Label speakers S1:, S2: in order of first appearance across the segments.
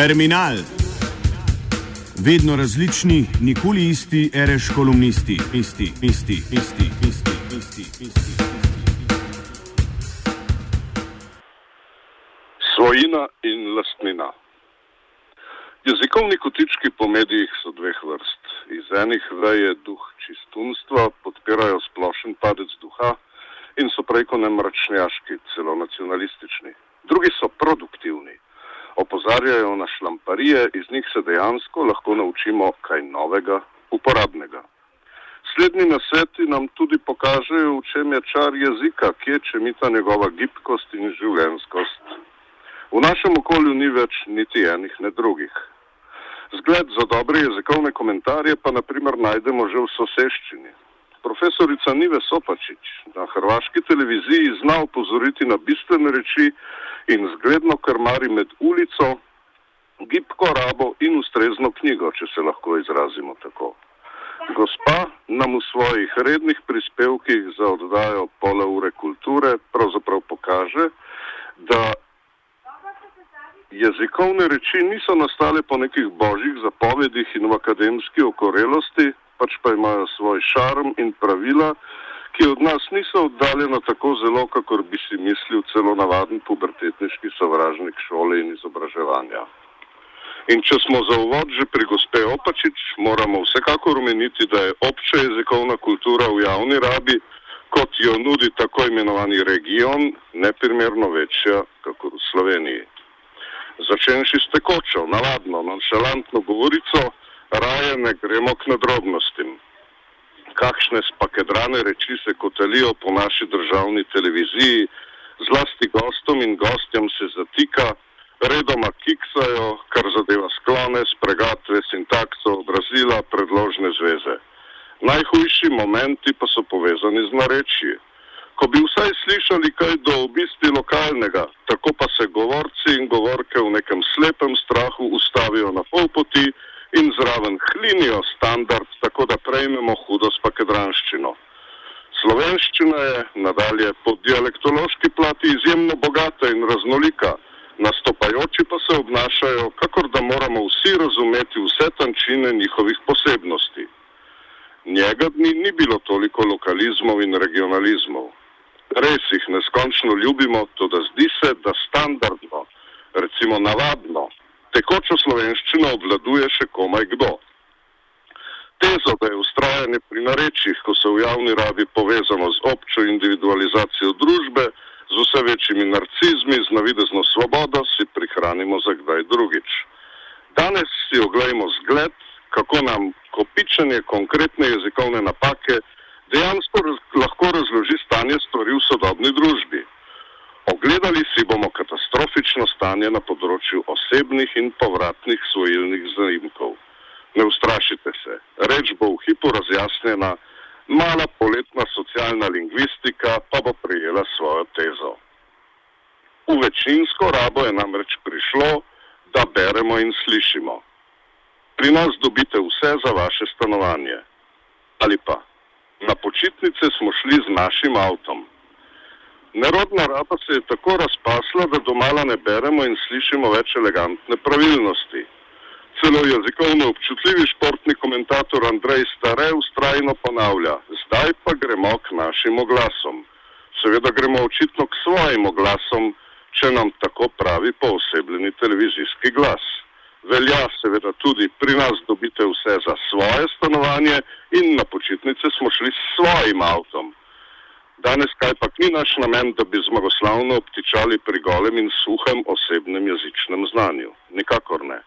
S1: Terminal. Vedno različni, nikoli isti, reš kolumnisti, isti, isti, isti, isti, isti, isti.
S2: Svojina in lastnina. Jezikovni kotički po medijih so dveh vrst. Iz enih veje duh čistunstva, podpirajo splošen padec duha in so preko nemračnjaški, celo nacionalistični. Drugi so produktivni opozarjajo na šlamparije, iz njih se dejansko lahko naučimo kaj novega, uporabnega. Slednji nasveti nam tudi pokažejo, v čem je čar jezika, kje če mita njegova gibkost in življenskost. V našem okolju ni več niti enih, ne drugih. Zgled za dobre jezikovne komentarje pa naprimer najdemo že v soseščini. Profesorica Nive Sopačič na hrvaški televiziji zna upozoriti na bistvene reči in zgledno krmari med ulico, gibko rabo in ustrezno knjigo, če se lahko izrazimo tako. Gospa nam v svojih rednih prispevkih za oddajo pole ure kulture pravzaprav pokaže, da jezikovne reči niso nastale po nekih božjih zapovedih in v akademski okorelosti, pač pa imajo svoj šarm in pravila, ki od nas niso oddaljena tako zelo, kakor bi si mislil celo navaden pubertetniški sovražnik šole in izobraževanja. In če smo za uvod že pri gospe Opačič, moramo vsekakor omeniti, da je obča jezikovna kultura v javni rabi, kot jo nudi tako imenovani region, neprimerno večja, kakor v Sloveniji. Začenši s tekočo, navadno, nonšalantno govorico, raje ne gremo k nadrobnostim. Kakšne spakedrane reči se kotalijo po naši državni televiziji, zlasti gostom in gostjem se zatika, redoma kiksajo, kar zadeva sklone, spregatve, sintakso, obrazila, predložne zveze. Najhujši momenti pa so povezani z narečji. Ko bi vsaj slišali kaj do obisti lokalnega, tako pa se govorci in govorke v nekem slepem strahu ustavijo na pol poti, in zraven hlinijo standard, tako da prejmemo hudo spakedranščino. Slovenščina je nadalje po dialektološki plati izjemno bogata in raznolika, nastopajoči pa se obnašajo, kakor da moramo vsi razumeti vse tančine njihovih posebnosti. Njega dni ni bilo toliko lokalizmov in regionalizmov. Res jih neskončno ljubimo, to da zdi se, da standardno, recimo navadno, tekočo slovenščino obvladuje še komaj kdo. Tezo, da je ustrajanje pri narečjih, ko se v javni rabi povezano z občo individualizacijo družbe, z vse večjimi narcizmi, z navidezno svobodo, si prihranimo za kdaj drugič. Danes si oglejmo zgled, kako nam kopičenje konkretne jezikovne napake dejansko lahko razloži stanje stvari v sodobni družbi. Ogledali si bomo katastrofično stanje na področju osebnih in povratnih svojilnih zaimkov. Ne ustrašite se, reč bo v hipu razjasnjena, mala poletna socialna lingvistika pa bo prijela svojo tezo. V večinsko rabo je namreč prišlo, da beremo in slišimo. Pri nas dobite vse za vaše stanovanje. Ali pa, na počitnice smo šli z našim avtom. Nerodna raba se je tako razpasla, da domala ne beremo in slišimo več elegantne pravilnosti. Celo jezikovno občutljivi športni komentator Andrej Stare ustrajno ponavlja: Zdaj pa gremo k našim oglasom. Seveda gremo očitno k svojim oglasom, če nam tako pravi poosebljeni televizijski glas. Velja seveda tudi pri nas dobite vse za svoje stanovanje in na počitnice smo šli s svojim avtom. Danes kaj pa ni naš namen, da bi zmagoslavno obtičali pri golem in suhem osebnem jezičnem znanju. Nikakor ne.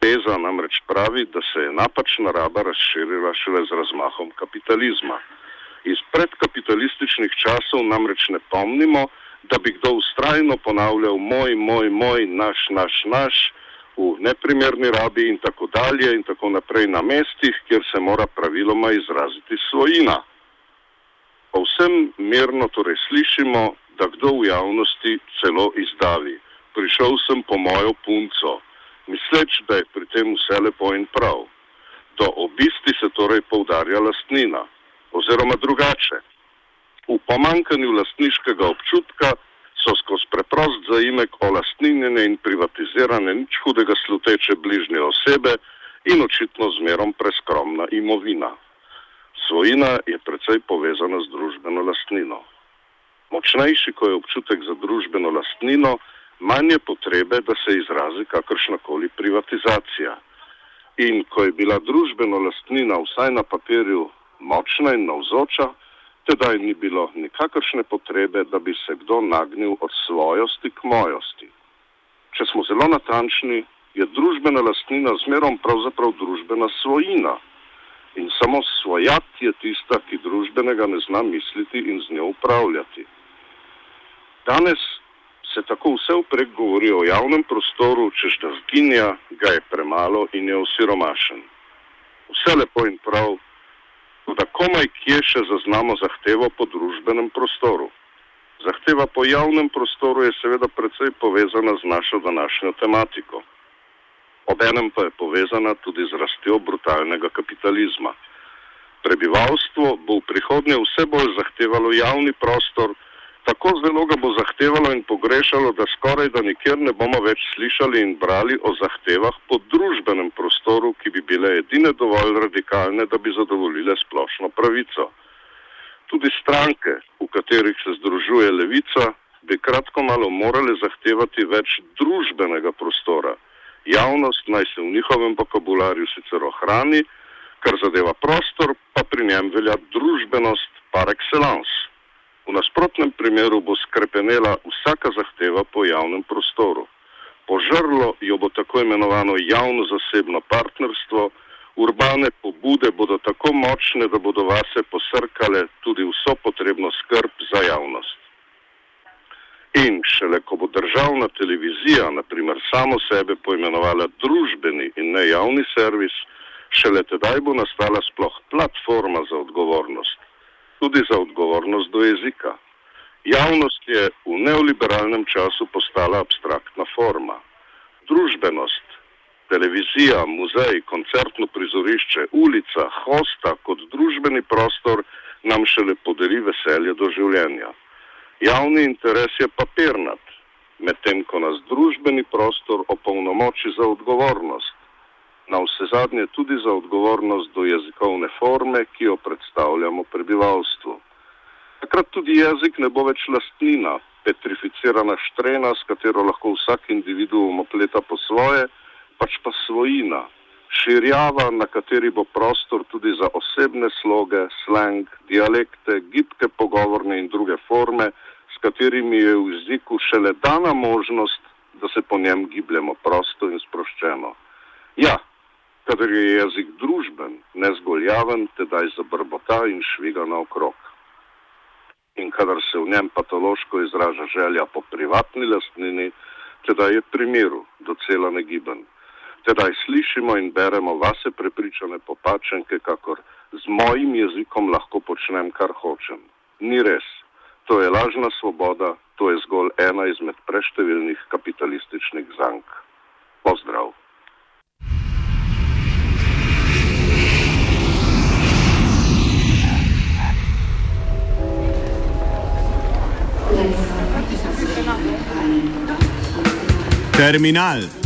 S2: Teza namreč pravi, da se je napačna raba razširila šele z razmahom kapitalizma. Iz predkapitalističnih časov namreč ne pomnimo, da bi kdo ustrajno ponavljal moj, moj, moj, naš, naš, naš v neprimerni rabi in tako dalje in tako naprej na mestih, kjer se mora praviloma izraziti svojina. Povsem mirno torej slišimo, da kdo v javnosti celo izdavi. Prišel sem po mojo punco, misleč, da je pri tem vse lepo in prav. Do obisti se torej poudarja lastnina, oziroma drugače. V pomankanju lastniškega občutka so skozi preprost zaimek o lastninjene in privatizirane nič hudega sluteče bližnje osebe in očitno zmerom preskromna imovina. Svojina je precej povezana z družbeno lastnino. Močnejši, ko je občutek za družbeno lastnino, manj je potrebe, da se izrazi kakršnakoli privatizacija. In ko je bila družbeno lastnina vsaj na papirju močna in navzoča, Tedaj ni bilo nikakršne potrebe, da bi se kdo nagnil od svojosti k mojosti. Če smo zelo natančni, je družbena lastnina zmerom pravzaprav družbena svojina. In samo svojat je tista, ki družbenega ne zna misliti in z njo upravljati. Danes se tako vse vprek govori o javnem prostoru, čež da zginja, ga je premalo in je osiromašen. Vse lepo in prav, da komaj kje še zaznamo zahtevo po družbenem prostoru. Zahteva po javnem prostoru je seveda precej povezana z našo današnjo tematiko. Obenem pa je povezana tudi z rastjo brutalnega kapitalizma. Prebivalstvo bo v prihodnje vse bolj zahtevalo javni prostor, tako zelo ga bo zahtevalo in pogrešalo, da skoraj da nikjer ne bomo več slišali in brali o zahtevah po družbenem prostoru, ki bi bile edine dovolj radikalne, da bi zadovoljile splošno pravico. Tudi stranke, v katerih se združuje levica, bi kratko malo morale zahtevati več družbenega prostora. Javnost naj se v njihovem vokabularju sicer ohrani, kar zadeva prostor, pa pri njem velja družbenost par excellence. V nasprotnem primeru bo skrepenela vsaka zahteva po javnem prostoru. Požrlo jo bo tako imenovano javno-zasebno partnerstvo, urbane pobude bodo tako močne, da bodo vase posrkale tudi vso potrebno skrb za javnost. In šele ko bo državna televizija, naprimer, samo sebe poimenovala družbeni in ne javni servis, šele tedaj bo nastala sploh platforma za odgovornost tudi za odgovornost do jezika. Javnost je v neoliberalnem času postala abstraktna forma. Družbenost, televizija, muzej, koncertno prizorišče, ulica, hosta kot družbeni prostor nam šele podari veselje do življenja. Javni interes je papirnat, medtem ko nas družbeni prostor opolnomoči za odgovornost na vse zadnje tudi za odgovornost do jezikovne forme, ki jo predstavljamo prebivalstvu. Takrat tudi jezik ne bo več lastnina, petrificirana štrena, s katero lahko vsak individuum opleta po svoje, pač pa svojina, širjava, na kateri bo prostor tudi za osebne sloge, slang, dialekte, gibke pogovorne in druge forme, s katerimi je v jeziku šele dana možnost, da se po njem gibljemo prosto in sproščeno. Ja, kadar je jezik družben, ne zgolj javen, tedaj zabrbota in šviga naokrog. In kadar se v njem patološko izraža želja po privatni lastnini, tedaj je primiru docela negiben. Tedaj slišimo in beremo vase prepričane popačenke, kakor z mojim jezikom lahko počnem, kar hočem. Ni res. To je lažna svoboda, to je zgolj ena izmed preštevilnih kapitalističnih zank. Pozdrav!
S1: Terminal.